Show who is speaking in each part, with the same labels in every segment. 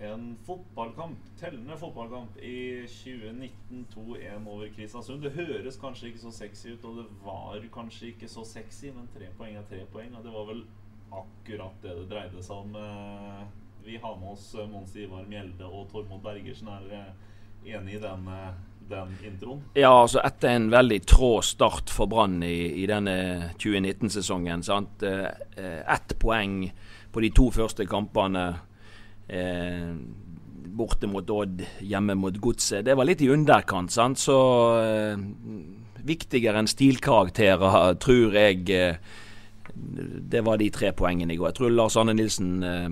Speaker 1: en fotballkamp, tellende fotballkamp i 2019 2-1 over Kristiansund. Det høres kanskje ikke så sexy ut, og det var kanskje ikke så sexy, men tre poeng er tre poeng, og det var vel akkurat det det dreide seg om. Eh, Vi har med oss eh, Mons Ivar Mjelde og Tormod Bergersen. Er dere enig i den, eh, den introen?
Speaker 2: Ja, altså etter en veldig trå start for Brann i, i denne 2019-sesongen. sant? Eh, eh, Ett poeng på de to første kampene. Eh, borte mot Odd, hjemme mot Godset. Det var litt i underkant, sant. Så eh, viktigere enn stilkarakterer, tror jeg. Eh, det var de tre poengene i går. Jeg tror Lars Arne Nilsen eh,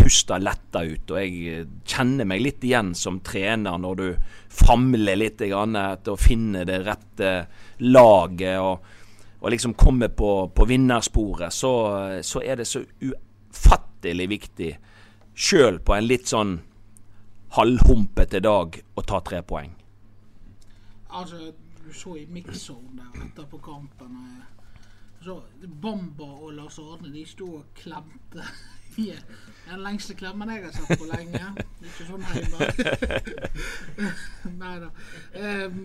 Speaker 2: pusta letta ut. Og jeg eh, kjenner meg litt igjen som trener når du famler litt grann etter å finne det rette laget og, og liksom komme på, på vinnersporet. Så, så er det så ufattelig viktig, sjøl på en litt sånn halvhumpete dag, å ta tre poeng.
Speaker 3: Altså, du så i mix-zone der etterpå kampen. eh, Så Bamba og Lars Arne de sto og klemte. i Den lengste klemmen jeg har sett på lenge. Ikke sånn hjemme. Nei da. Um,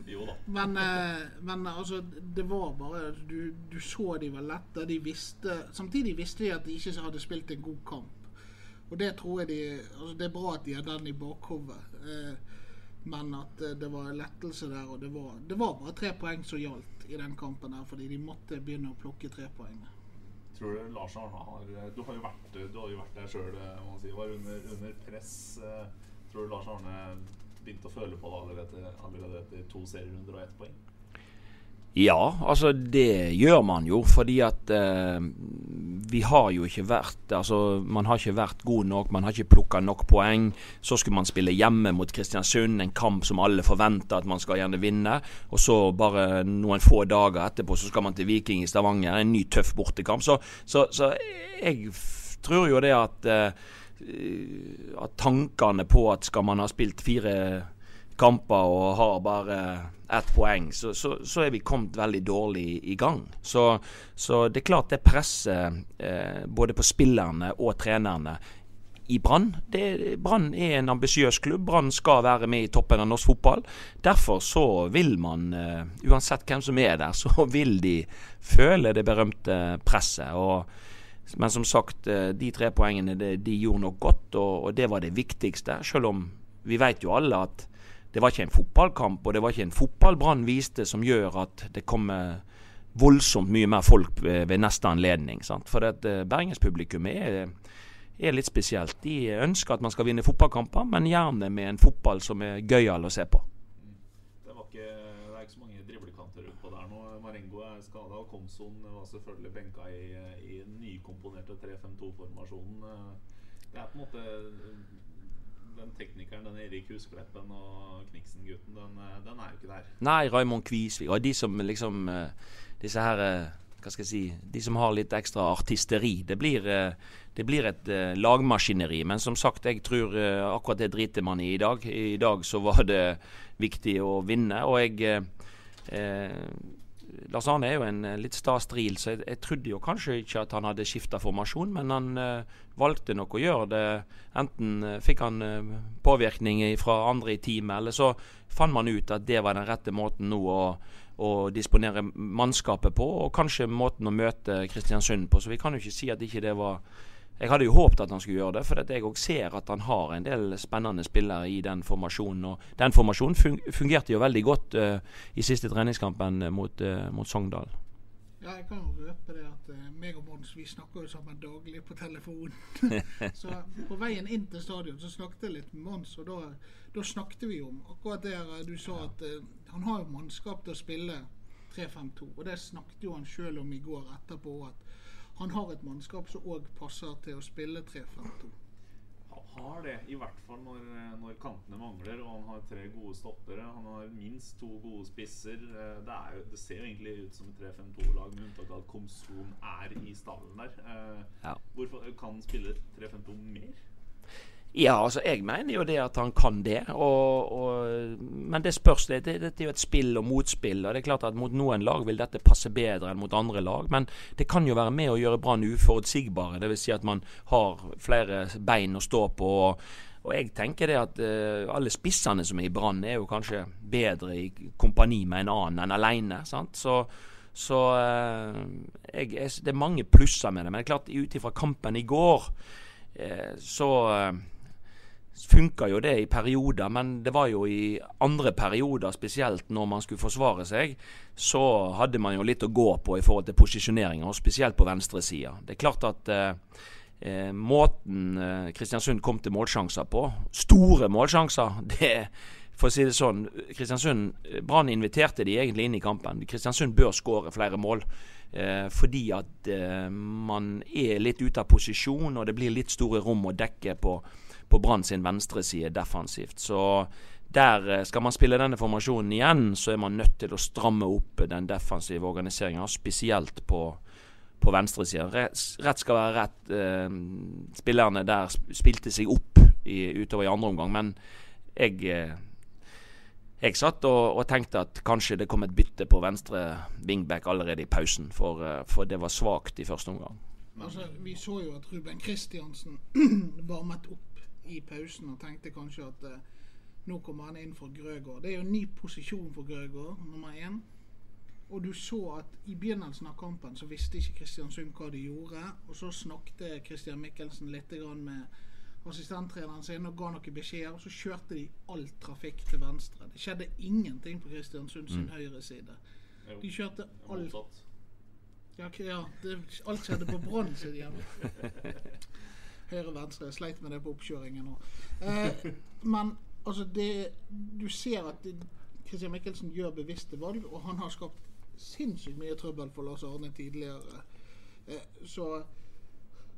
Speaker 3: men, uh, men altså, det var bare du, du så de var lette. De visste, samtidig visste de at de ikke hadde spilt en god kamp. Og det tror jeg de altså Det er bra at de har den i bakhodet. Eh, men at eh, det var lettelse der, og det var, det var bare tre poeng som gjaldt i den kampen her, fordi de måtte begynne å plukke tre poeng.
Speaker 1: Tror du Lars Arne har Du har jo vært, du har jo vært der sjøl, si, var under, under press. eh, Tror du Lars Arne begynte å føle på det allerede, allerede etter to serierunder og ett poeng?
Speaker 2: Ja, altså det gjør man jo, fordi at eh, vi har jo ikke vært Altså, man har ikke vært god nok, man har ikke plukka nok poeng. Så skulle man spille hjemme mot Kristiansund, en kamp som alle forventer at man skal gjerne vinne. Og så bare noen få dager etterpå så skal man til Viking i Stavanger, en ny tøff bortekamp. Så, så, så jeg tror jo det at eh, at tankene på at skal man ha spilt fire kamper og har bare ett poeng, så, så, så er vi kommet veldig dårlig i gang. Så, så det er klart det presser eh, både på spillerne og trenerne i Brann. Brann er en ambisiøs klubb. Brann skal være med i toppen av norsk fotball. Derfor så vil man, eh, uansett hvem som er der, så vil de føle det berømte presset. og men som sagt, eh, de tre poengene de, de gjorde nok godt, og, og det var det viktigste. Selv om vi vet jo alle at det var ikke en fotballkamp, og det var ikke en fotball Brann viste som gjør at det kommer voldsomt mye mer folk ved, ved neste anledning. Sant? For det, eh, Bergenspublikum er, er litt spesielt. De ønsker at man skal vinne fotballkamper, men gjerne med en fotball som er gøyal å se på.
Speaker 1: Det, ikke, det er ikke så mange driblekanter utpå der nå. Marengo er skada, Komson var selvfølgelig benka i, i nykomponerte 3-5-2-formasjonen. Det er på en måte Den teknikeren, den Erik Huskleppen og Kniksen-gutten, den, den er jo ikke der.
Speaker 2: Nei, Raymond Kvisvik og de som liksom eh, Disse her eh, Hva skal jeg si De som har litt ekstra artisteri. Det blir, eh, det blir et eh, lagmaskineri. Men som sagt, jeg tror eh, akkurat det driter man i i dag. I dag så var det viktig å vinne. Og jeg eh, eh, Lars Arne er jo en eh, litt sta stril, så jeg, jeg trodde jo kanskje ikke at han hadde skifta formasjon, men han uh, valgte nok å gjøre det. Enten uh, fikk han uh, påvirkning fra andre i teamet, eller så fant man ut at det var den rette måten nå å, å disponere mannskapet på, og kanskje måten å møte Kristiansund på. Så vi kan jo ikke si at ikke det var Jeg hadde jo håpet at han skulle gjøre det, for jeg òg ser at han har en del spennende spillere i den formasjonen. Og den formasjonen fungerte jo veldig godt uh, i siste treningskampen mot, uh, mot Sogndal.
Speaker 3: Ja, jeg kan jo røpe det at uh, meg og Mons vi snakker jo sammen daglig på telefon. så på veien inn til stadion så snakket jeg litt med Mons, og da, da snakket vi om akkurat det du sa at uh, han har jo mannskap til å spille 3-5-2. Og det snakket jo han sjøl om i går etterpå, at han har et mannskap som òg passer til å spille 3-5-2.
Speaker 1: Han har det, i hvert fall når, når, kantene mangler og han har tre gode stoppere. Han har minst to gode spisser. Eh, det, jo, det ser jo egentlig ut som et 3-5-2-lag, med unntak av at Komson er i stallen der. Eh, ja. Hvorfor kan han spille 3-5-2 mer?
Speaker 2: Ja, altså jeg mener jo det at han kan det. Og, og, men det spørs litt. Det er jo et spill og motspill. og det er klart at Mot noen lag vil dette passe bedre enn mot andre lag. Men det kan jo være med å gjøre Brann uforutsigbare. Dvs. Si at man har flere bein å stå på. og og jeg tenker det at uh, alle spissene som er i Brann, er jo kanskje bedre i kompani med en annen enn alene. Sant? Så, så uh, jeg, jeg, det er mange plusser med det. Men det er klart ut ifra kampen i går, uh, så funka jo det i perioder, men det var jo i andre perioder, spesielt når man skulle forsvare seg, så hadde man jo litt å gå på i forhold til posisjoneringer, og spesielt på venstresida. Det er klart at eh, eh, måten eh, Kristiansund kom til målsjanser på, store målsjanser, det for å si det sånn, Kristiansund, Brann inviterte de egentlig inn i kampen. Kristiansund bør skåre flere mål. Eh, fordi at eh, man er litt ute av posisjon, og det blir litt store rom å dekke på på Brann sin venstreside defensivt. Så der eh, skal man spille denne formasjonen igjen, så er man nødt til å stramme opp den defensive organiseringa, spesielt på, på venstresida. Rett skal være rett. Eh, spillerne der spilte seg opp i, utover i andre omgang, men jeg eh, jeg satt og, og, tenkte at kanskje det kom et bytte på venstre wingback allerede i pausen, for, for det var svakt i første omgang.
Speaker 3: Altså, vi så jo at Ruben Kristiansen varmet opp i pausen og tenkte kanskje at uh, nå kommer han inn for Grøgaard. Det er jo ny posisjon for Grøgaard, nummer én. Og du så at i begynnelsen av kampen så visste ikke Kristiansund hva de gjorde. Og så snakket Christian Mikkelsen litt med assistenttreneren sin og ga noen beskjeder. Og så kjørte de all trafikk til venstre. Det skjedde ingenting på Kristiansund sin mm. høyre side. De kjørte alt Ja, ja det, alt skjedde på Brann sin hjemme. høyre-venstre. Sleit med det på oppkjøringen. Eh, men altså det, du ser at Christian Michelsen gjør bevisste valg, og han har skapt sinnssykt mye trøbbel for Lars Arne tidligere. Eh, så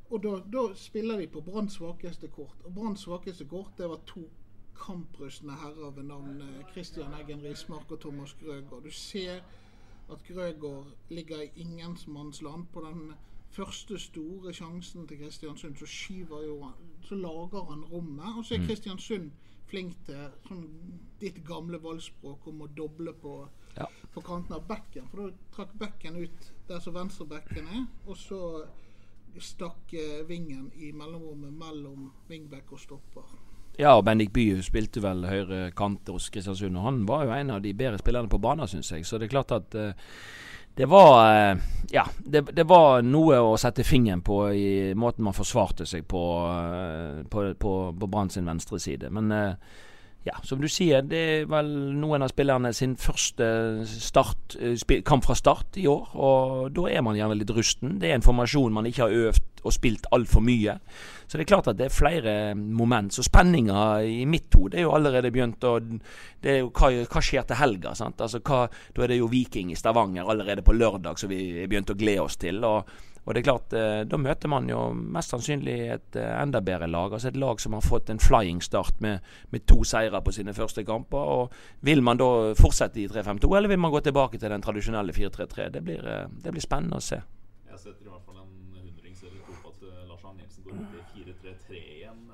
Speaker 3: og da, da, spiller de på Branns svakeste kort. Og Branns svakeste kort det var to kamprustne herrer ved navn eh, Christian Eggen Rismark og Thomas Grøgaard. Du ser at Grøgaard ligger i ingenmannsland på den første store sjansen til Kristiansund, så skyver jo Så lager han rommet. Og så er mm. Kristiansund flink til sånn ditt gamle valgspråk om å doble på, ja. på kanten av bekken. For da trakk bekken ut der som venstrebekken er, og så stakk eh, vingen i mellomrommet mellom vingbekk og stopper.
Speaker 2: Ja, og Bendik Bye spilte vel høyre kant hos Kristiansund, og han var jo en av de bedre spillerne på banen, syns jeg. Så det er klart at uh, det var eh, Ja, det, det, var noe å sette fingeren på i måten man forsvarte seg på eh, på, på, på Brann sin venstre side. Men eh, ja, som du sier, det er vel noen av spillerne sin første start, kamp fra start i år. Og da er man gjerne litt rusten. Det er en formasjon man ikke har øvd og spilt altfor mye. Så det er klart at det er flere moment. Så spenninga i mitt hode er jo allerede begynt. Og det er jo hva, hva skjer til helga? sant? Altså hva, Da er det jo Viking i Stavanger allerede på lørdag som vi er begynt å glede oss til. og og det er klart, eh, Da møter man jo mest sannsynlig et eh, enda bedre lag. altså Et lag som har fått en flying start med, med to seire på sine første kamper. og Vil man da fortsette i 3-5-2, eller vil man gå tilbake til den tradisjonelle 4-3-3? Det, eh, det, blir spennende å se.
Speaker 1: Jeg setter i hvert fall en hundrings eller to på at Lars Arne Nilsen går ut i 4-3-3 igjen,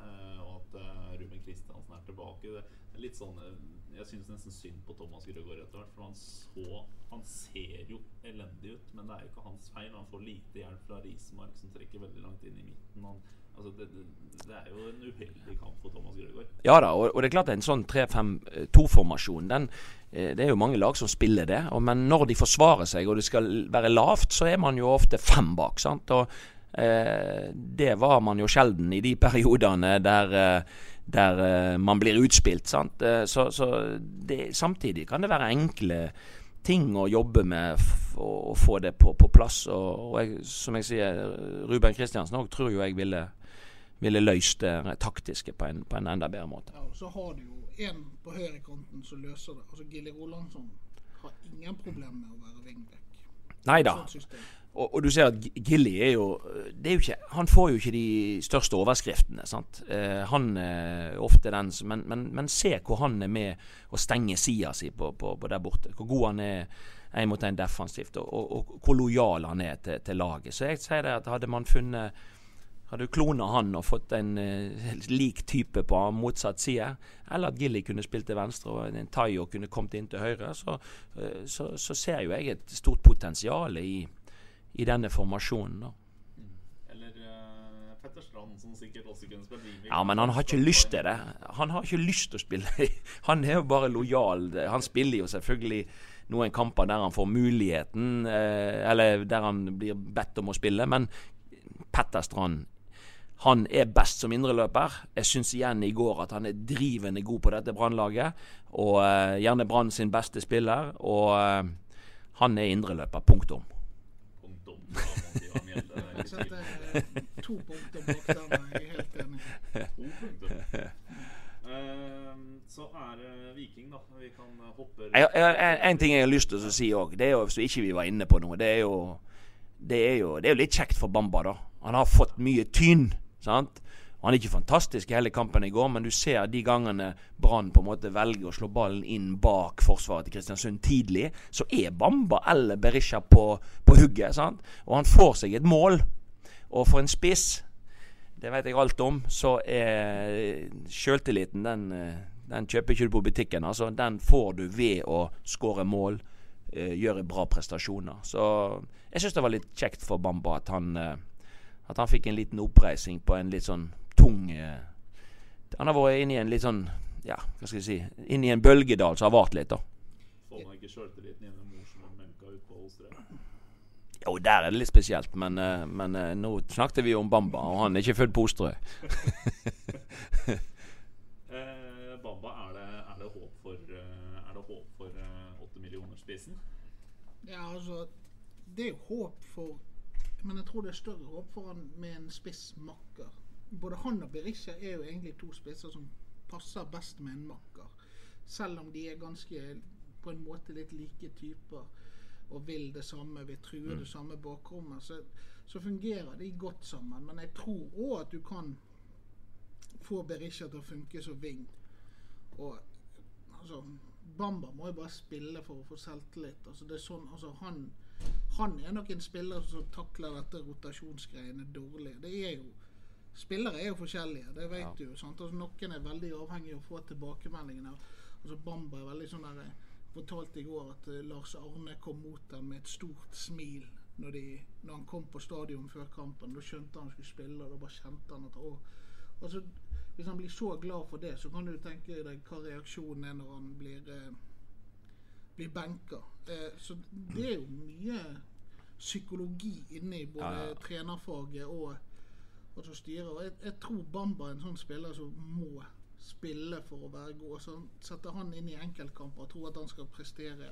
Speaker 1: og at Ruben Kristiansen er tilbake. Det er litt sånn jeg syns nesten synd på Thomas Grøgaard etter hvert. For han, så, han ser jo elendig ut, men det er jo ikke hans feil. Han får lite hjelp fra Rismark, som trekker veldig langt inn i midten. Han, altså det, det, er jo en uheldig kamp for Thomas Grøgaard.
Speaker 2: Ja da, og, og, det er klart en sånn 3-5-2-formasjon, den eh, det er jo mange lag som spiller det. men når de forsvarer seg og det skal være lavt, så er man jo ofte fem bak. sant? Og Eh, det var man jo sjelden i de periodene der, eh, der eh, man blir utspilt. Så, så det, samtidig kan det være enkle ting å jobbe med å få det på, på plass. Og, og jeg, som jeg sier, Ruben Kristiansen òg tror jo jeg ville, ville løst det taktiske på en, på en enda bedre måte.
Speaker 3: Ja, og Så har du jo en på høyrekanten som løser det. Altså Gilly Rolandsson har ingen problemer med å være wingback.
Speaker 2: Nei da. Og, og, du ser at Gilly er jo, er jo ikke, Han får jo ikke de største overskriftene. Eh, han er ofte den som men, men, men, se hvor han er med å stenge sida si på, på, på, der borte. Hvor god han er en mot en defensivt, og, og, og, hvor lojal han er til, til, laget. Så jeg sier det at hadde man funnet hadde du klona han og fått en uh, lik type på motsatt side, eller at Gilly kunne spilt til venstre og en Tayo kunne kommet inn til høyre, så, uh, så, så ser jo jeg et stort potensial i, i denne formasjonen. da.
Speaker 1: Eller uh, Petter Strand, som sikkert også kunne spille
Speaker 2: Ja, men han har ikke lyst til det. Han har ikke lyst til å spille. Han er jo bare lojal. Han spiller jo selvfølgelig noen kamper der han får muligheten, uh, eller der han blir bedt om å spille, men Petter Strand han er best som indreløper. Jeg syns igjen i går at han er drivende god på dette Brannlaget. Og uh, gjerne Brann sin beste spiller. Og han er indreløper. Punktum.
Speaker 3: To punkter bak den. Jeg helt enig.
Speaker 1: To punkter. Så er Viking, da. Vi kan hoppe
Speaker 2: jeg, jeg, En ting jeg har lyst til å si òg, det er jo, ikke vi var inne på noe, det er jo det er jo, det er jo litt kjekt for Bamba, da. Han har fått mye tyn. sant? Han er ikke fantastisk i hele kampen i går, men du ser de gangene Brann på en måte velger å slå ballen inn bak forsvaret til Kristiansund tidlig, så er Bamba eller Berisha på, på hugget. sant? Og han får seg et mål. Og for en spiss, det vet jeg alt om, så er sjøltilliten den, den kjøper ikke du på butikken. altså. Den får du ved å skåre mål, gjøre bra prestasjoner. Så jeg syns det var litt kjekt for Bamba at han, at han fikk en liten oppreising på en litt sånn tung eh, Han har vært inne i en litt sånn Ja, hva skal jeg si Inne i en bølgedal som har vart litt, da.
Speaker 1: Får man ikke sjøltilliten gjennom morsomme melka ut på Åstre?
Speaker 2: Jo, der er det litt spesielt, men, eh, men eh, nå snakket vi om Bamba, og han er ikke født på Osterøy.
Speaker 1: eh, Bamba, er det, er det, håp for Er det håp for åtte millioner-spissen?
Speaker 3: Ja, altså Det er håp for Men jeg tror det er større håp for han med en spiss makker både han og Berisha er jo egentlig to spisser som passer best med en makker. Selv om de er ganske på en måte litt like typer og vil det samme, vil true mm. det samme bakrommet, så, så, fungerer de godt sammen. Men jeg tror òg at du kan få Berisha til å funke som ving. Og altså Bamba må jo bare spille for å få selvtillit. Altså, det er sånn, altså, han, han er nok en spiller som takler dette rotasjonsgreiene dårlig. Det er jo Spillere er jo forskjellige, det vet ja. du. Altså, noen er veldig avhengig av å få tilbakemeldingene. Altså, Bamba er veldig sånn der eh, fortalte i går at uh, Lars Arne kom mot ham med et stort smil når, de, når, han kom på stadion før kampen. Da skjønte han skulle spille, og da bare kjente han at å, altså, Hvis han blir så glad for det, så kan du tenke deg hva reaksjonen er når han blir, uh, blir benka. Eh, så det er jo mye psykologi inne i både ja, ja. trenerfaget og og som styrer. Og jeg, jeg, tror Bamba er en sånn spiller som må spille for å være god. Så setter han inn i enkeltkamper og tror at han skal prestere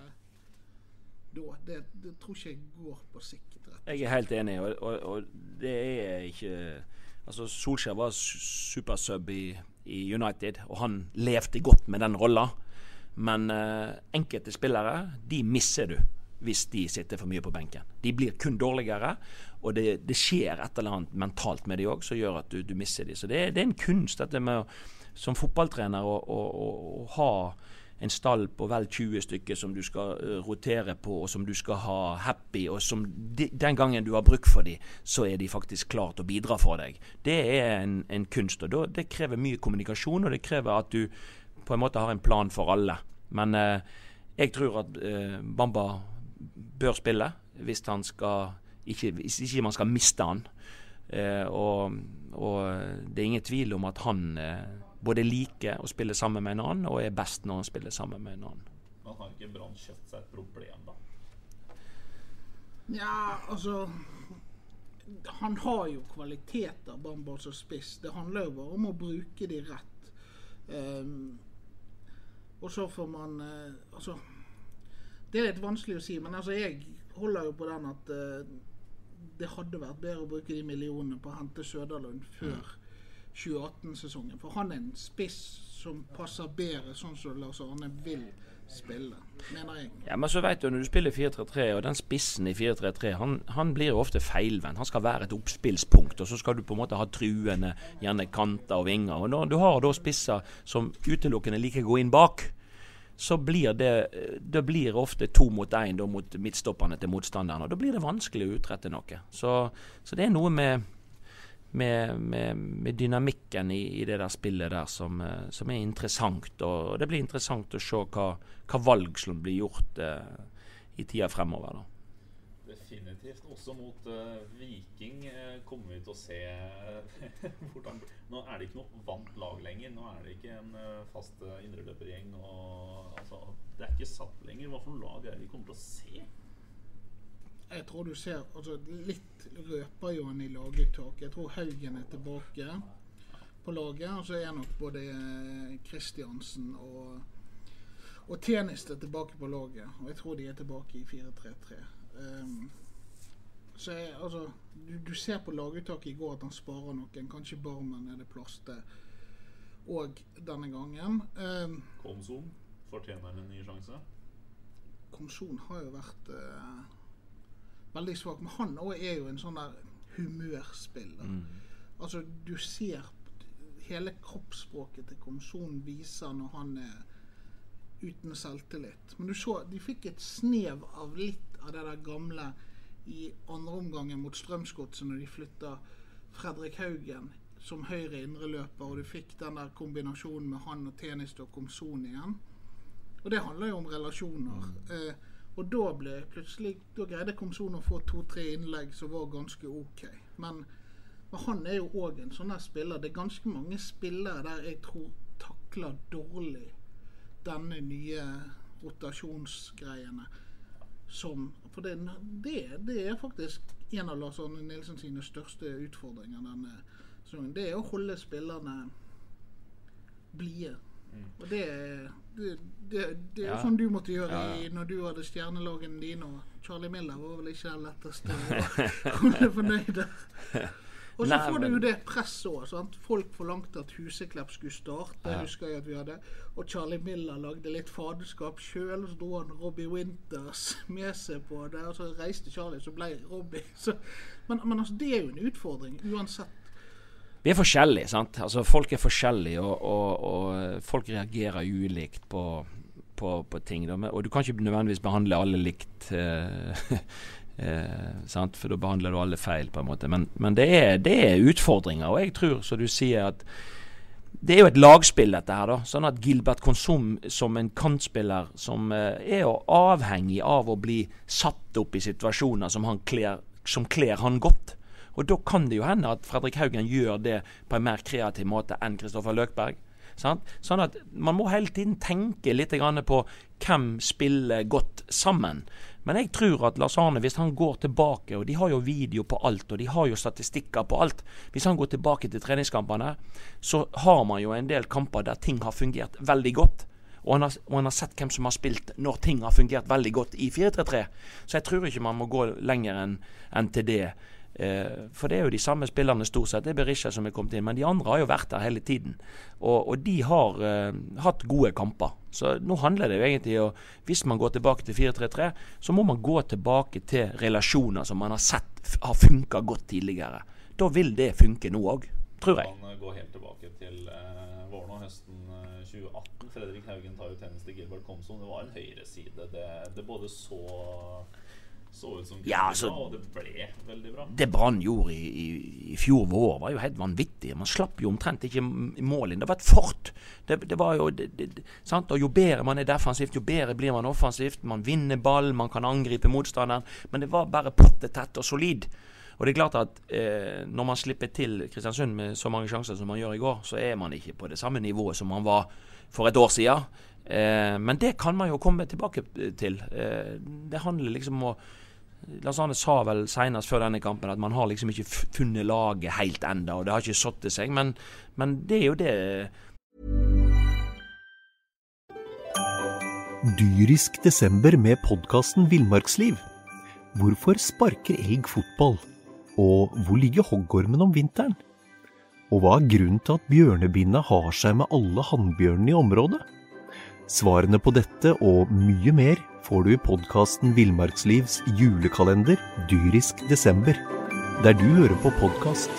Speaker 3: da. Det, det tror ikke jeg går på sikt.
Speaker 2: Jeg er helt enig, og, og, og det er ikke Altså Solskjær var supersub i, i, United, og han levde godt med den rolla. Men uh, enkelte spillere, de misser du hvis de sitter for mye på benken. De blir kun dårligere, og det, det skjer et eller annet mentalt med de òg som gjør at du, du mister de. Så det, det, er en kunst dette med som fotballtrener å, å, å, ha en stall på vel 20 stykker som du skal uh, rotere på, og som du skal ha happy, og som de, den gangen du har bruk for dem, så er de faktisk klart å bidra for deg. Det er en, en kunst. og da, Det krever mye kommunikasjon, og det krever at du på en måte har en plan for alle. Men eh, jeg tror at eh, Bamba bør spille hvis han skal ikke, hvis ikke man skal miste han. Eh, og, og, det er ingen tvil om at han eh, både liker å spille sammen med en annen, og er best når han spiller sammen med en annen.
Speaker 1: Men har ikke Brann kjøpt seg et problem, da?
Speaker 3: Ja, altså han har jo kvaliteter, Bamba som spiss. Det handler jo bare om å bruke de rett. Um, og så får man uh, Altså, det er litt vanskelig å si, men altså, jeg holder jo på den at uh, det hadde vært bedre å bruke de millionene på å hente Søderlund før 2018-sesongen. For han er en spiss som passer bedre sånn som Lars Arne vil spille, mener jeg.
Speaker 2: Ja, Men så vet du, når du spiller 4-3-3, og den spissen i 4-3-3, han, han, blir ofte feilvendt. Han skal være et oppspillspunkt, og så skal du på en måte ha truende, gjerne kanter og vinger. Og når du har da spisser som utelukkende liker å gå inn bak, så blir det, det blir ofte to mot én mot midtstopperne til motstanderen. Og da blir det vanskelig å utrette noe. Så, så det er noe med med, med, med dynamikken i, i, det der spillet der som, eh, som, er interessant. Og det blir interessant å se hva, hva valg som blir gjort eh, i tida fremover. da.
Speaker 1: Definitivt. Også mot uh, Viking uh, kommer vi til å se hvordan Nå er det ikke noe vant lag lenger. Nå er det ikke en uh, fast uh, indreløpergjeng. Altså, det er ikke satt lenger. Hva for lag er det vi kommer til å se?
Speaker 3: Jeg tror du ser altså Litt røper jo han i laguttak. Jeg tror Haugen er tilbake på laget. Og så er nok både Kristiansen eh, og og Tenist er tilbake på laget. Og jeg tror de er tilbake i 4-3-3. Um, så jeg, altså, du, du, ser på laguttaket i går at han sparer noen. Kanskje Barmen er det plass til òg denne gangen. Um,
Speaker 1: Komson fortjener en ny sjanse?
Speaker 3: Komson har jo vært uh, veldig svak. Men han òg er jo en sånn der humørspiller. Mm. Altså, du ser hele kroppsspråket til Komson viser når han er uten selvtillit. Men du så, de fikk et snev av litt av det der gamle i andre omgangen mot Strømsgodset når de flytta Fredrik Haugen som høyre indreløper, og du fikk den der kombinasjonen med han og Tenistok og Komson igjen. Og det handler jo om relasjoner. Mm. Eh, og da ble plutselig Da greide Komson å få to-tre innlegg som var ganske OK. Men, men han er jo òg en sånn spiller. Det er ganske mange spillere der jeg tror takler dårlig denne nye rotasjonsgreiene. Som For det, det, det er faktisk en av Lars Arne Nilsen sine største utfordringer denne sesongen. Det er å holde spillerne blide. Mm. Og det, det, det, det er jo ja. sånn du måtte gjøre ja. i, når du hadde stjernelagene dine. Og Charlie Miller var vel ikke den letteste å holde fornøyde. Og så får du jo det presset òg. Folk forlangte at Huseklepp skulle starte. Ja. husker jeg at vi hadde Og Charlie Miller lagde litt faderskap sjøl. Så dro han Robbie Winters med seg på det. Og så reiste Charlie, så ble Robbie så, men, men altså, det er jo en utfordring uansett
Speaker 2: vi er forskjellige. sant? Altså Folk er forskjellige, og, og, og folk reagerer ulikt på, på, på ting. Da. Og du kan ikke nødvendigvis behandle alle likt. Eh, eh, For da behandler du alle feil, på en måte. Men, men det, er, det, er, utfordringer. Og jeg tror, som du sier, at det er jo et lagspill, dette her. da, sånn at Gilbert Konsum som en kantspiller som eh, er avhengig av å bli satt opp i situasjoner som, han kler han godt. Og da kan det jo hende at Fredrik Haugen gjør det på en mer kreativ måte enn Kristoffer Løkberg. Sant? Sånn at man må hele tiden tenke litt på hvem spiller godt sammen. Men jeg tror at Lars Arne, hvis han går tilbake, og de har jo video på alt, og de har jo statistikker på alt Hvis han går tilbake til treningskampene, så har man jo en del kamper der ting har fungert veldig godt. Og han, har, og han har sett hvem som har spilt når ting har fungert veldig godt i 4-3-3. Så jeg tror ikke man må gå lenger enn en til det. Eh, for det er jo de samme spillerne stort sett. Det er Berisha som er kommet inn. Men de andre har jo vært der hele tiden. Og, og de har uh, hatt gode kamper. Så nå handler det jo egentlig om Hvis man går tilbake til 4-3-3, så må man gå tilbake til relasjoner som man har sett har funka godt tidligere. Da vil det funke nå òg, tror jeg.
Speaker 1: Man går helt tilbake til uh, våren og høsten 2018. Fredrik Haugen tar jo tjeneste Gilbert Komson. Det var en høyreside. Det, det både så så ut som ja, altså, og det ble veldig bra.
Speaker 2: Det Brann gjorde i, i, i, fjor vår, var jo helt vanvittig. Man slapp jo omtrent ikke mål inn. Det var et fort. Det, det var jo, det, det, og Jo bedre man er defensivt, jo bedre blir man offensivt. Man vinner ball, man kan angripe motstanderen. Men det var bare pottetett og solid. Og det er klart at eh, Når man slipper til Kristiansund med så mange sjanser som man gjør i går, så er man ikke på det samme nivået som man var for et år siden. Eh, men det kan man jo komme tilbake til. Eh, det handler liksom om å Lars Arne sa vel senest før denne kampen at man har liksom ikke funnet laget helt enda, og det har ikke satt seg. Men, men det er jo det
Speaker 4: Dyrisk desember med podkasten Villmarksliv. Hvorfor sparker elg fotball? Og hvor ligger hoggormen om vinteren? Og hva er grunnen til at bjørnebinna har seg med alle hannbjørnene i området? Svarene på dette og mye mer får du i podkasten Villmarkslivs julekalender dyrisk desember, der du hører på podkast.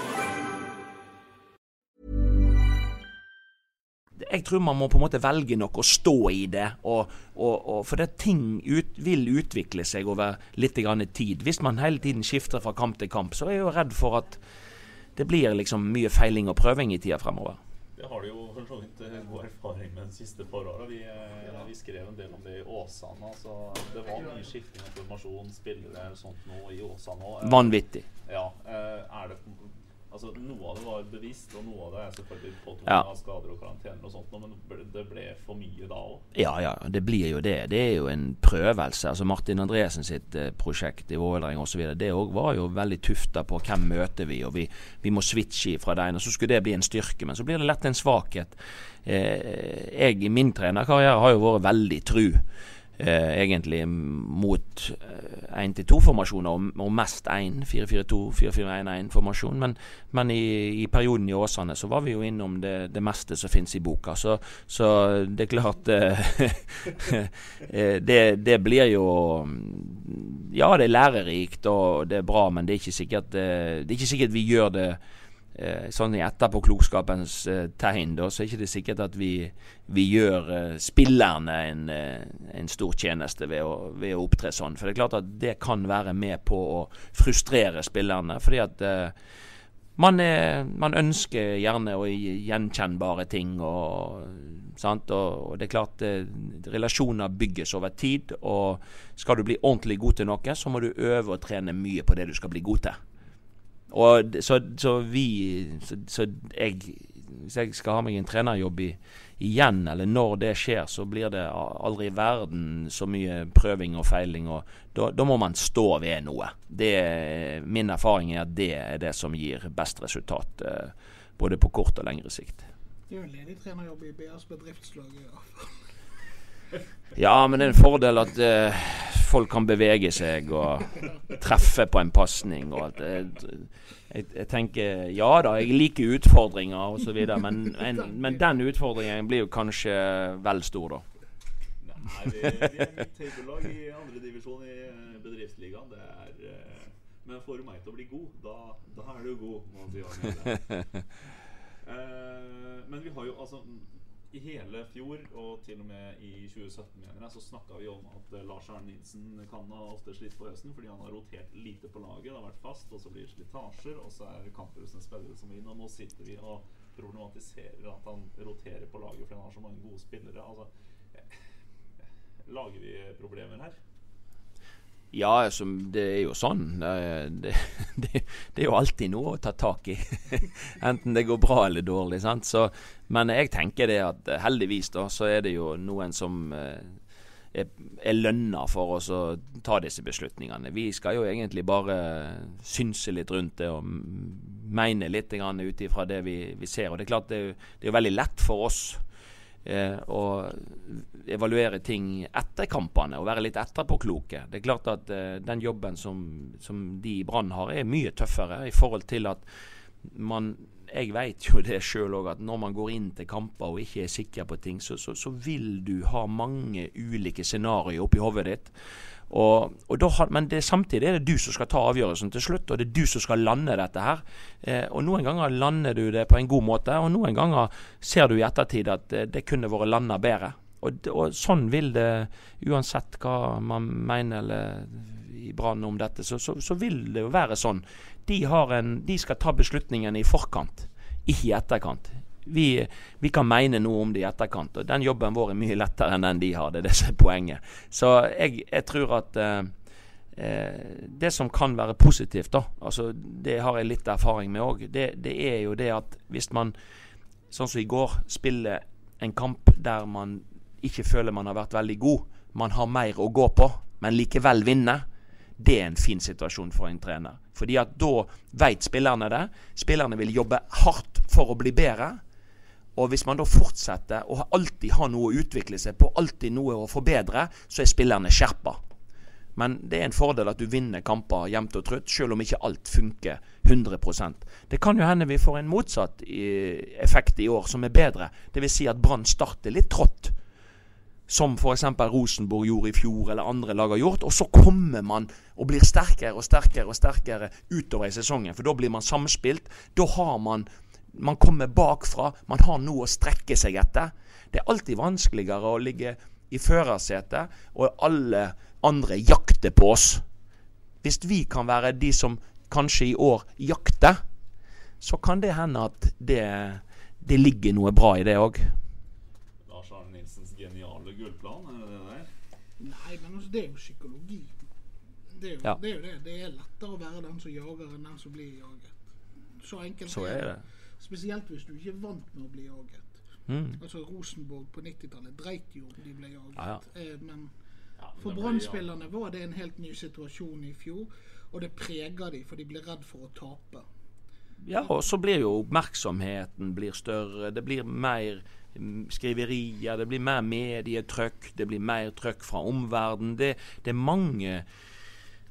Speaker 2: Jeg tror man må på en måte velge noe å stå i det. Og, og, og for det ting ut, vil utvikle seg over litt tid. Hvis man hele tiden skifter fra kamp til kamp, så er jeg jo redd for at det blir liksom mye feiling og prøving i tida fremover.
Speaker 1: Det har du jo for så vidt god erfaring med de siste par åra. Vi, eh, vi, skrev en del om det i Åsane. Altså, det var mye skifting av formasjon, spillere og sånt nå i Åsane òg.
Speaker 2: Vanvittig.
Speaker 1: Ja. Eh, er det Altså, noe av det var bevisst, og noe av det er selvfølgelig på
Speaker 2: ja.
Speaker 1: av skader og karantener og sånt, men det ble for mye da òg?
Speaker 2: Ja, ja, det blir jo det. Det er jo en prøvelse. Altså Martin Andresen sitt eh, prosjekt i Vålerenga osv. Det var jo veldig tufta på hvem møter vi, og vi, vi må switche fra det ene. Så skulle det bli en styrke, men så blir det lett en svakhet. Eh, jeg i min trenerkarriere har jo vært veldig tru egentlig mot én-til-to-formasjoner, eh, og, og, mest én 4-4-2, 4-4-1-1-formasjon. Men, men i, i, perioden i Åsane så var vi jo innom det, det meste som finnes i boka. Så, så det er klart eh, eh, det, det, blir jo Ja, det er lærerikt og det er bra, men det er ikke sikkert, det er ikke sikkert vi gjør det eh, sånn i etterpåklokskapens eh, tegn, da, så er det ikke sikkert at vi, vi gjør eh, spillerne en, eh, en, stor tjeneste ved å, ved å, opptre sånn. For det er klart at det kan være med på å frustrere spillerne. fordi at eh, man, er, man, ønsker gjerne å gjenkjennbare ting. Og, og, og det er klart eh, relasjoner bygges over tid. Og skal du bli ordentlig god til noe, så må du øve og trene mye på det du skal bli god til. Og så, så vi så, så, jeg Hvis jeg skal ha meg en trenerjobb i, igjen, eller når det skjer, så blir det aldri i verden så mye prøving og feiling. og Da, da må man stå ved noe. Det, min erfaring er at det er det som gir best resultat. Eh, både på kort og lengre sikt.
Speaker 3: Det er jo en ledig trenerjobb i BAs bedriftslag. Ja.
Speaker 2: Ja, men det er en fordel at uh, folk kan bevege seg og treffe på en pasning. Jeg, jeg, jeg, tenker ja da, jeg liker utfordringer osv., men, en, men den utfordringen blir jo kanskje vel stor, da.
Speaker 1: Nei, vi, vi er mitt høydelag i andredivisjon i eh, bedriftsligaen. Det er uh, Men får du meg til å bli god, da, da er du god. Må si uh, men vi har jo altså i hele fjor, og til og med i 2017, mener jeg, så snakka vi om at uh, Lars Arne Nilsen kan ha ofte slitt på høsten fordi han har rotert lite på laget. Det har vært fast, og så blir det slitasjer, og så er kamprusende spillere som vinner. Og nå sitter vi og problematiserer at han roterer på laget fordi han har så mange gode spillere. Altså, lager vi problemer her?
Speaker 2: Ja, altså, det er jo sånn. Det, det, det, det, er jo alltid noe å ta tak i. Enten det går bra eller dårlig. sant? Så, men jeg tenker det at eh, heldigvis da, så er det jo noen som eh, er, er lønna for oss å ta disse beslutningene. Vi skal jo egentlig bare synse litt rundt det og mene litt ut ifra det vi, vi, ser. Og det er klart det er, det er veldig lett for oss eh, å evaluere ting etter kampene og være litt etterpåkloke. Det er klart at eh, den jobben som, som de i Brann har, er mye tøffere i forhold til at man jeg vet jo det sjøl òg, at når man går inn til kamper og ikke er sikker på ting, så, så, så vil du ha mange ulike scenarioer oppi hodet ditt. Og, og da, men det, samtidig er det du som skal ta avgjørelsen til slutt, og det er du som skal lande dette her. Eh, og Noen ganger lander du det på en god måte, og noen ganger ser du i ettertid at det kunne vært landa bedre. Og, og, sånn vil det, uansett hva man mener eller i Brann om dette, så, så, så, vil det jo være sånn. De, en, de skal ta beslutningen i forkant, ikke i etterkant vi, vi, kan mene noe om det i etterkant. og Den jobben vår er mye lettere enn den de har. Det er det som er poenget. Så jeg, jeg tror at eh, eh, det som kan være positivt, da, altså det har jeg litt erfaring med òg, det, det, er jo det at hvis man, sånn som i går, spiller en kamp der man ikke føler man har vært veldig god, man har mer å gå på, men likevel vinner, det er en fin situasjon for en trener. Fordi at da veit spillerne det. Spillerne vil jobbe hardt for å bli bedre. Og hvis man da fortsetter å alltid ha noe å utvikle seg på, alltid noe å forbedre, så er spillerne skjerpa. Men det er en fordel at du vinner kamper jevnt og trutt, selv om ikke alt funker 100% Det kan jo hende vi får en motsatt effekt i år som er bedre. Dvs. Si at Brann starter litt trått som f.eks. Rosenborg gjorde i fjor, eller andre lag har gjort. Og så kommer man og blir sterkere og sterkere og sterkere utover i sesongen. For da blir man samspilt. Da har man Man kommer bakfra. Man har noe å strekke seg etter. Det er alltid vanskeligere å ligge i førersetet, og alle andre jakter på oss. Hvis vi kan være de som kanskje i år jakter, så kan det hende at det, det ligger noe bra i det òg.
Speaker 3: Nei, men altså, det er jo psykologi. Det er jo, ja. det er jo det. Det er lettere å være den som jager, enn den som blir jaget. Så enkelt
Speaker 2: Så er det.
Speaker 3: Spesielt hvis du ikke er vant med å bli jaget. Mm. Altså Rosenborg på 90-tallet dreit jo om de ble jaget. Ja, ja. Eh, men for Brann-spillerne var det en helt ny situasjon i fjor. Og det preger de, for de blir redd for å tape.
Speaker 2: Ja, og så blir jo oppmerksomheten blir større. Det blir mer skriverier, det blir mer medietrykk, det blir mer trøkk fra omverdenen. Det, det, er mange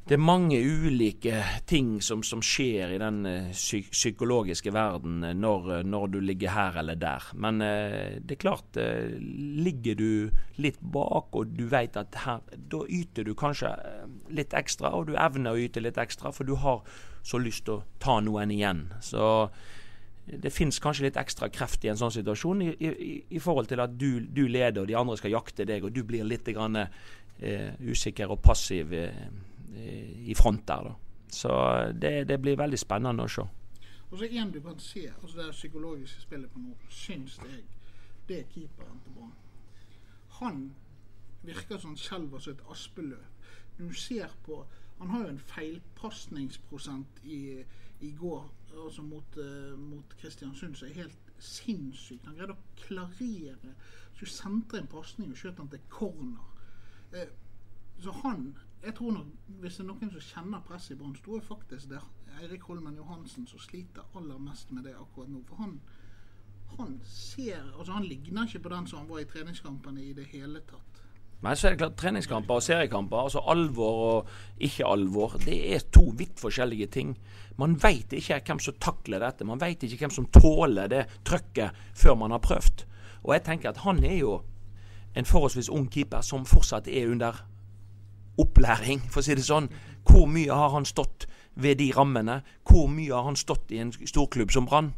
Speaker 2: det er mange ulike ting som, som skjer i den uh, psykologiske verden uh, når, uh, når, du ligger her eller der. Men det er klart, ligger du litt bak og du vet at her, da yter du kanskje litt ekstra, og du evner å yte litt ekstra, for du har så lyst til å ta noen igjen. Så det fins kanskje litt ekstra kreft i en sånn situasjon, i, i, i forhold til at du, du, leder og de andre skal jakte deg, og du blir litt grann, eh, usikker og passiv eh, i front der. Da. Så det, det, blir veldig spennende å se.
Speaker 3: Og så En du kan se, altså det psykologiske spillet på nå, syns jeg, det er keeperen til Brann. Han virker som skjelver som et aspeløp. Du ser på Han har jo en feilpasningsprosent i, i går altså mot, uh, mot Kristiansund som er helt sinnssykt. Han greide å klarere. Så du sendte en pasning og skjøt han til corner. Uh, så han jeg tror nok, Hvis det er noen som kjenner presset i Brann, så tror jeg faktisk det er Eirik Holmen Johansen som sliter aller mest med det akkurat nå. For han, han ser altså Han ligner ikke på den som han var i treningskampene i det hele tatt.
Speaker 2: Men så er det klart treningskamper og seriekamper, altså alvor og ikke alvor, det er to vidt forskjellige ting. Man veit ikke hvem som takler dette. Man veit ikke hvem som tåler det trøkket før man har prøvd. Og jeg tenker at han er jo en forholdsvis ung keeper som fortsatt er under opplæring, for å si det sånn. Hvor mye har han stått ved de rammene? Hvor mye har han stått i en storklubb som Brann?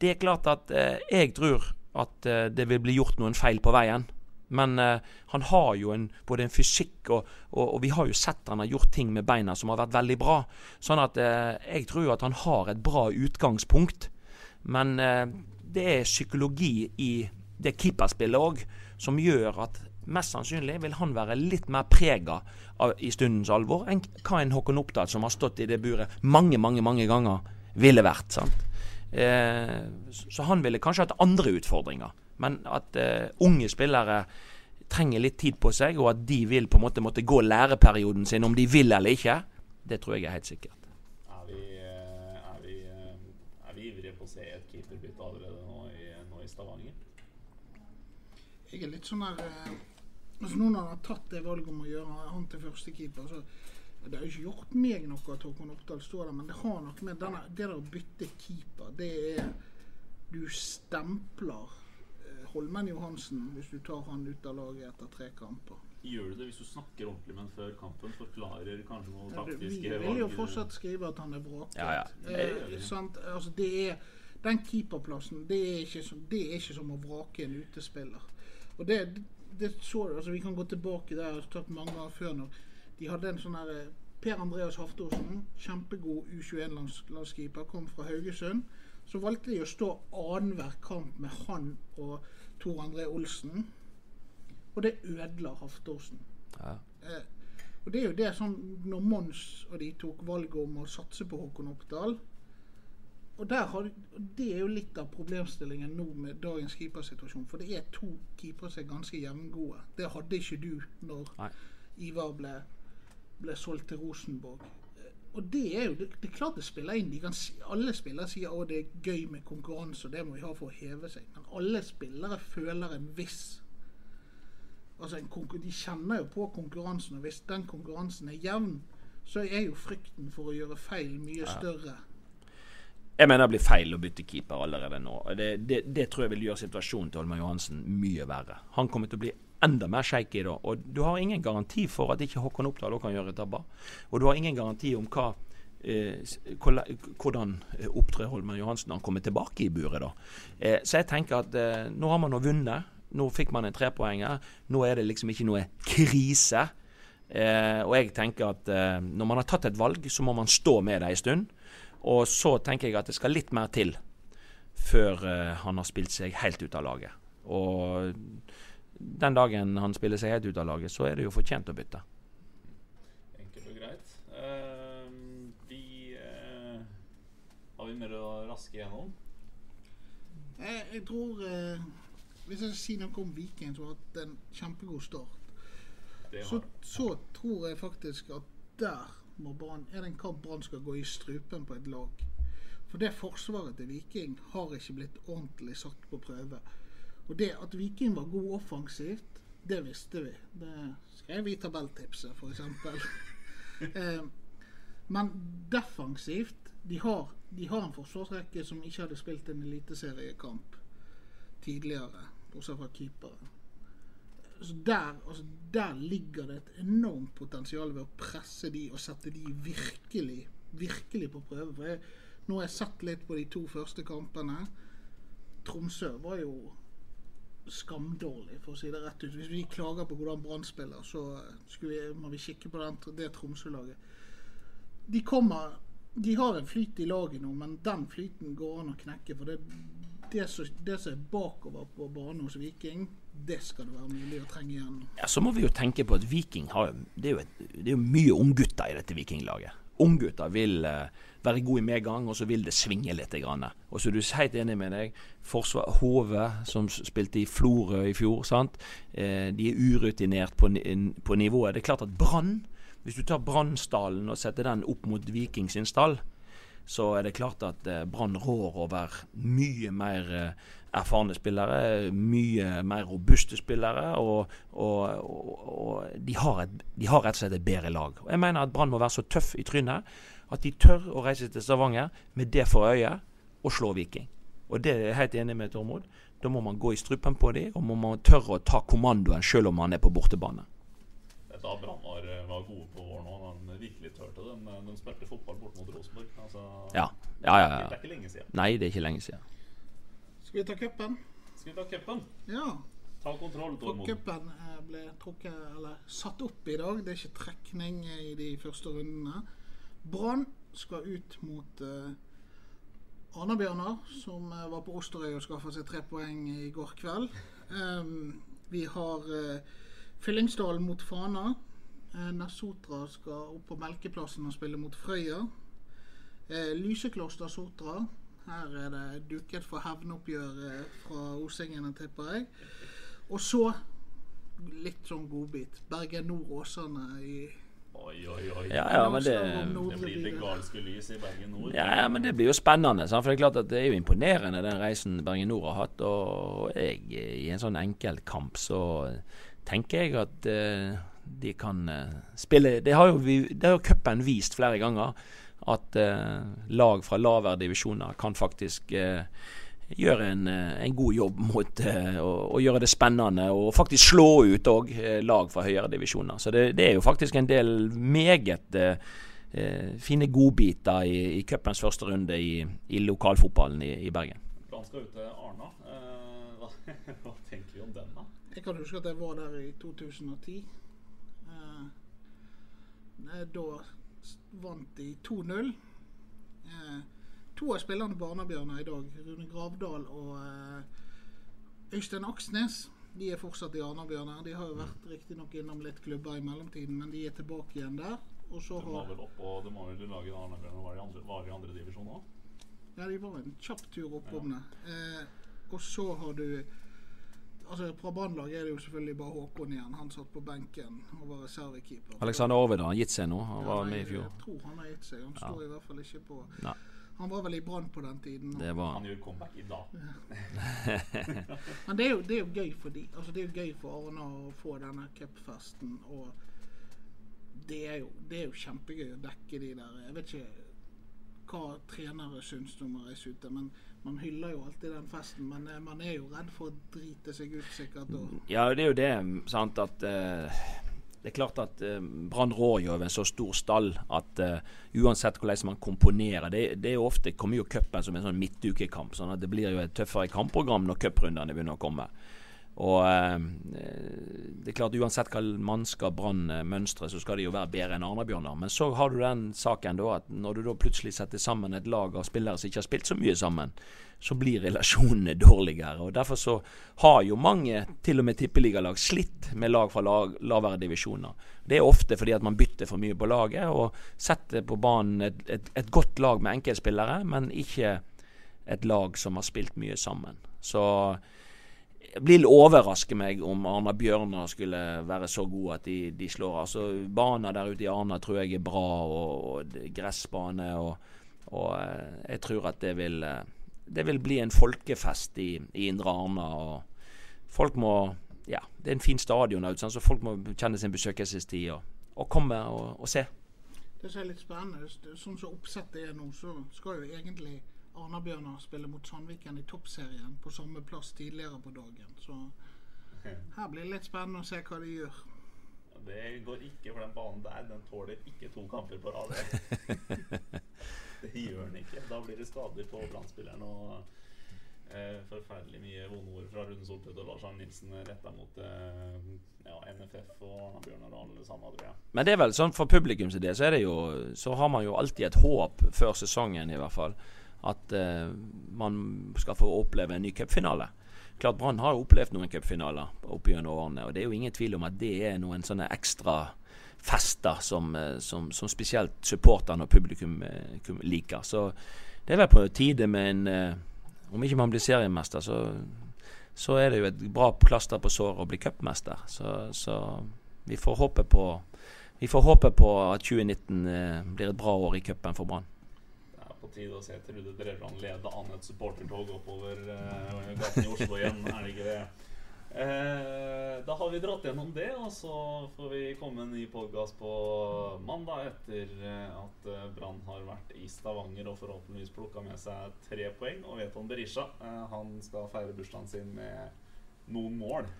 Speaker 2: Det er klart at eh, jeg tror at eh, det vil bli gjort noen feil på veien. Men eh, han har jo en, både en fysikk og, og, og, vi har jo sett han har gjort ting med beina som har vært veldig bra. Sånn at uh, jeg tror at han har et bra utgangspunkt. Men uh, det er psykologi i det keeperspillet òg som gjør at mest sannsynlig vil han være litt mer prega i stundens alvor enn hva en Håkon Oppdal, som har stått i det buret mange, mange, mange ganger, ville vært. sant? så han ville kanskje hatt andre utfordringer. Men at eh, unge spillere trenger litt tid på seg, og at de vil på en måte måtte gå læreperioden sin om de vil eller ikke, det tror jeg er helt sikkert.
Speaker 1: Er vi, eh, er vi, eh, er vi ivrige på å se et keeperbytte allerede nå i, nå i, Stavanger?
Speaker 3: Jeg er litt sånn der altså Noen har tatt det valget om å gjøre han til førstekeeper. så det har jo ikke gjort meg noe at Håkon Oppdal står der, men det har noe med denne, det der å bytte keeper Det er Du stempler Holmen Johansen, hvis du tar han ut av laget etter tre kamper.
Speaker 1: Gjør du det hvis du snakker ordentlig med ham før kampen? Forklarer kanskje noe taktiske
Speaker 3: Vi vil jo fortsatt skrive at han er vraket. Ja, ja. Eh, altså, det er, den keeperplassen det er, ikke som, det er ikke som å vrake en utespiller. Og det, det så altså, Vi kan gå tilbake der og tatt mange ganger før når de hadde en sånn her Per Andreas Haftorsen, kjempegod U21-landskeeper, kom fra Haugesund. Så valgte de å stå annenhver kamp med han og Tor André Olsen. Og det ødela Haftorsen. Ja. Eh, og det er jo det som når Mons og de tok valget om å satse på Håkon Oppdal og har, Det er jo litt av problemstillingen nå med dagens keepersituasjon. For det er to keepere som er ganske jevngode. Det hadde ikke du når Nei. Ivar ble ble solgt til Rosenborg. Og det er jo det, det er klart det spiller inn. De kan, alle spillere sier at det er gøy med konkurranse, og det må vi ha for å heve seg. Men alle spillere føler en viss Altså en De kjenner jo på konkurransen, og hvis den konkurransen er jevn, så er jo frykten for å gjøre feil mye større.
Speaker 2: Jeg mener det blir feil å bytte keeper allerede nå. Det, det, det tror jeg vil gjøre situasjonen til Holmen Johansen mye verre. Han kommer til å bli enda mer shaky da. Og du har ingen garanti for at ikke Håkon Oppdal òg kan gjøre tabber. Og du har ingen garanti om hva eh, hvordan eh, opptrer Holmen Johansen når han kommer tilbake i buret. da. Eh, så jeg tenker at nå har man nå vunnet. Nå fikk man en trepoenger. Nå er det liksom ikke noe krise. Og jeg tenker at når man har tatt et valg, så må man stå med det en stund. Og så tenker jeg at det skal litt mer til før eh, han har spilt seg helt ut av laget. Og den dagen han spiller seg helt ut av laget, så er det jo fortjent å bytte.
Speaker 1: Enkelt og greit. Uh, vi uh, Har vi mer å raske gjennom?
Speaker 3: Jeg, jeg tror uh, Hvis jeg skal si noe om Viking, som har hatt en kjempegod start, så, så tror jeg faktisk at der må Brann er det en kamp Brann skal gå i strupen på et lag. For det forsvaret til Viking har ikke blitt ordentlig satt på prøve. Og det at Viking var god offensivt, det visste vi. Det skrev vi i tabelltipset, f.eks. eh, men defensivt de har, de har en forsvarsrekke som ikke hadde spilt en eliteseriekamp tidligere, bortsett fra keepere. Så der, altså der ligger det et enormt potensial ved å presse de og sette de virkelig, virkelig på prøve. For jeg, nå har jeg sett litt på de to første kampene. Tromsø var jo skamdårlig, for å si det rett ut. Hvis vi klager på hvordan Brann spiller, så vi, må vi kikke på den, det Tromsø-laget. De kommer De har en flyt i laget nå, men den flyten går an å knekke. For det, det, som, det som er bakover på banen hos Viking, det skal det være mulig å trenge igjen.
Speaker 2: Ja, Så må vi jo tenke på at Viking har Det er jo, et, det er jo mye unggutter i dette Vikinglaget. Unggutter vil uh, være gode i medgang, og så vil det svinge litt. Grann. Og så er du helt enig med deg. Forsvar Hove, som spilte i Florø i fjor, sant? Eh, de er urutinert på, på nivået. Det er klart at Brann Hvis du tar Brannstallen og setter den opp mot Viking sin stall, så er det klart at eh, Brann rår over mye mer eh, erfarne spillere, mye mer robuste spillere, og, og, og, og de, har et, de har rett og slett et bedre lag. Og Jeg mener at Brann må være så tøff i trynet at de tør å reise til Stavanger med det for øye og slå Viking. Og det er jeg helt enig med Tormod. Da må man gå i strupen på dem, og må man tørre å ta kommandoen selv om man er på bortebane.
Speaker 1: Da Brann var, var gode på våren òg, de virkelig turte det. De, de spilte fotball bort mot Rosenborg. Altså,
Speaker 2: Ja, ja, ja.
Speaker 1: Det er ikke lenge siden.
Speaker 2: Nei, det er ikke lenge siden.
Speaker 3: Skal vi ta cupen?
Speaker 1: Skal vi ta cupen?
Speaker 3: Ja.
Speaker 1: Ta kontroll, Tormod.
Speaker 3: cupen eh, ble trukket, eller satt opp i dag. Det er ikke trekning i de første rundene. Brann skal ut mot uh, Arna-Bjørnar, som uh, var på Osterøy og skaffa seg tre poeng i går kveld. Um, vi har uh, Fyllingsdalen mot Fana. Uh, Nessotra skal opp på Melkeplassen og spille mot Frøya. Uh, Lysekloster Sotra. Her er det duket for hevnoppgjør eh, fra Osingene, tipper jeg. Og så litt sånn godbit. Bergen Nord-Åsane i
Speaker 1: Oi, oi, oi.
Speaker 2: Ja, ja, men det
Speaker 1: Det blir det galske lys i Bergen Nord.
Speaker 2: Ja, ja, men det blir jo spennende. For det er klart at det er jo imponerende den reisen Bergen Nord har hatt. Og jeg, i en sånn enkeltkamp så tenker jeg at uh, de kan uh, spille Det har jo, vi- det har jo cupen vist flere ganger. At eh, lag fra lavere divisjoner kan faktisk eh, gjøre en, eh, en god jobb mot eh, å, å gjøre det spennende, og faktisk slå ut òg lag fra høyere divisjoner. Så det, det er jo faktisk en del meget fine godbiter i, i cupens første runde i, i lokalfotballen i, i Bergen.
Speaker 1: Brann skal ut til Arna. Eh, hva, hva tenker vi om den, da?
Speaker 3: Jeg kan huske at jeg var der i 2010. Eh, da vant de 2-0. Eh, to av spillerne på Arna-Bjørnar i dag, Rune Gravdal og eh, Øystein Aksnes, de er fortsatt i Arna-Bjørnar. De har jo vært riktignok innom litt klubber i mellomtiden, men de er tilbake igjen der. Og så
Speaker 1: De var vel opp, og de var vel laget Arna-Bjørn og var i andre, var i andre divisjon òg.
Speaker 3: Ja, de var en kjapp tur oppom det. Eh, og så har du altså Fra Brannlaget er det jo selvfølgelig bare Håkon igjen. Han satt på benken og var reservekeeper.
Speaker 2: Alexander Orvid har gitt seg nå. Han var med i fjor.
Speaker 3: Jeg tror han har gitt seg. Han står i hvert fall ikke på
Speaker 2: Nei.
Speaker 3: Han var vel i Brann på den tiden.
Speaker 2: Det var
Speaker 1: Han gjør comeback i dag.
Speaker 3: Men det er, jo, det er jo gøy for de. Altså, det er jo gøy for Arna å få denne cupfesten. Og det er, jo, det er jo kjempegøy å dekke de der Jeg vet ikke hva trenere syns om å reise ute, men man hyller jo alltid den festen. Men eh, man er jo redd for å drite seg ut, sikkert.
Speaker 2: Ja, det er jo det. sant, at eh, Det er klart at eh, Brann rår jo over en så stor stall at eh, uansett hvordan man komponerer Det, det er ofte kommer jo cupen som en sånn midtukekamp, sånn at det blir jo et tøffere kampprogram når cuprundene begynner å komme. Og eh, det er klart Uansett hva mannskap Brann mønstre, mønstrer, så skal de jo være bedre enn Arna-Bjørnar. Men så har du den saken da at når du da plutselig setter sammen et lag av spillere som ikke har spilt så mye sammen, så blir relasjonene dårligere. og Derfor så har jo mange, til og med tippeligalag, slitt med lag fra lag, lavere divisjoner. Det er ofte fordi at man bytter for mye på laget og setter på banen et, et, et godt lag med enkeltspillere, men ikke et lag som har spilt mye sammen. Så vil overraske meg om Arna Bjørnar skulle være så god at de, de slår. Altså Baner der ute i Arna tror jeg er bra, og, og gressbane. Og, og eh, jeg tror at det vil, eh, det vil bli en folkefest i, i Indre Arna. Og folk må Ja, det er en fin stadion, så folk må kjenne sin besøkelsestid og, og komme og, og se.
Speaker 3: det som er litt spennende, sånn som oppsettet er nå, så skal jo egentlig Arna-Bjørnar spiller mot Sandviken i toppserien på samme plass tidligere på dagen. Så her blir det litt spennende å se hva de gjør.
Speaker 1: Det går ikke for den banen der. Den tåler ikke to kamper på rad. det gjør den ikke. Da blir det skader på Brann-spilleren. Og eh, forferdelig mye vonde ord fra Rune Soltvedt og Lars Arne Nilsen retta mot eh, ja, NFF og Arna Bjørnar og alle sammen, tror jeg.
Speaker 2: Men det er vel sånn for publikums del, så jo Så har man jo alltid et håp før sesongen, i hvert fall. At uh, man skal få oppleve en ny cupfinale. Klart Brann har opplevd noen cupfinaler opp gjennom årene, og det er jo ingen tvil om at det er noen sånne ekstra fester som, eh, som, som spesielt supporterne og publikum eh, liker. Så det er vel på tide med en uh, Om ikke man blir seriemester, så, så er det jo et bra plaster på såret å bli cupmester. Så, så vi får på vi får håpe på at 2019 eh, blir et bra år i cupen for Brann.
Speaker 1: På tide å se Trude Drevland lede an et supportertog oppover eh, gaten i Oslo igjen, er det ikke det? Eh, da har vi dratt gjennom det, og så får vi komme en ny podkast på mandag etter eh, at eh, Brann har vært i Stavanger og forhåpentligvis plukka med seg tre poeng. Og Veton Berisha eh, han skal feire bursdagen sin med noen mål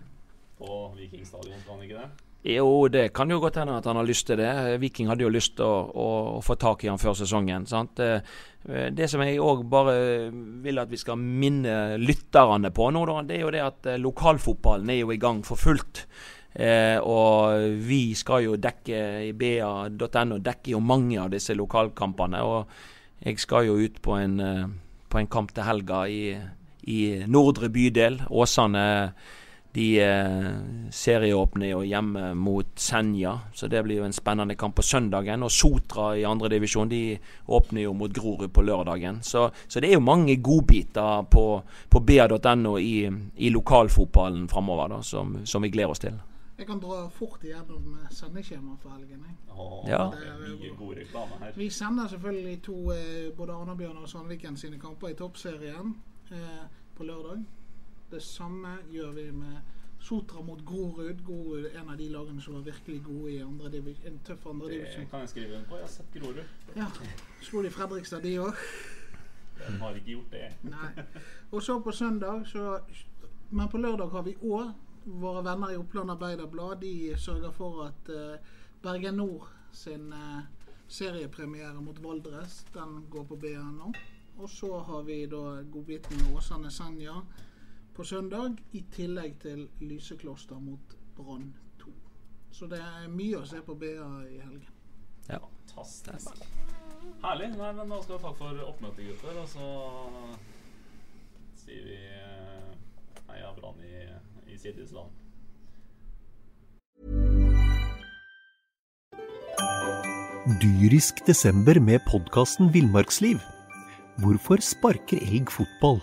Speaker 1: på Viking stadion, skal han ikke det?
Speaker 2: Jo, det kan jo godt hende at han har lyst til det. Viking hadde jo lyst til å, å, å få tak i han før sesongen. Sant? Eh, Det som jeg òg bare vil at vi skal minne lytterne på nå, da, det er jo det at eh, lokalfotballen er jo i gang for fullt. Eh, og vi skal jo dekke i ba.no dekker jo mange av disse lokalkampene. Og jeg skal jo ut på en, eh, på en kamp til helga i, i nordre bydel. Åsane de eh, serieåpner jo hjemme mot Senja, så det blir jo en spennende kamp på søndagen. Og Sotra i andredivisjon de åpner jo mot Grorud på lørdagen. Så, så det er jo mange godbiter på, på ba.no i, i lokalfotballen framover da, som, som vi gleder oss til.
Speaker 3: Jeg kan dra fort igjennom eh, sendeskjemaet for helgen.
Speaker 1: Åh,
Speaker 2: Ja.
Speaker 1: Det er mye her.
Speaker 3: Vi sender selvfølgelig to eh, både Arna-Bjørnar og Sandviken sine kamper i toppserien eh, på lørdag. Det samme gjør vi med Sotra mot Grorud. Grorud er en av de lagene som var virkelig gode i andre en tøff
Speaker 1: Det
Speaker 3: andredivisjon.
Speaker 1: kan jeg skrive under på. Jeg har sett Grorud.
Speaker 3: Ja. Slo de Fredrikstad, de òg?
Speaker 1: De har ikke gjort det.
Speaker 3: Nei. Og så på søndag så Men på lørdag har vi òg våre venner i Oppland Arbeiderblad. De sørger for at uh, Bergen Nord sin uh, seriepremiere mot Valdres, den går på BNO. Og så har vi da godbiten med Åsane Senja på søndag, i tillegg til Lysekloster mot Brann 2. Så det er mye å se på BA i helgen.
Speaker 2: Ja.
Speaker 1: Fantastisk. Herlig. Nei, men da skal vi takke for oppmøtet, gutter. Og så sier vi eh, heia Brann i, i Sidis land.
Speaker 4: Dyrisk desember med podkasten Villmarksliv. Hvorfor sparker elg fotball?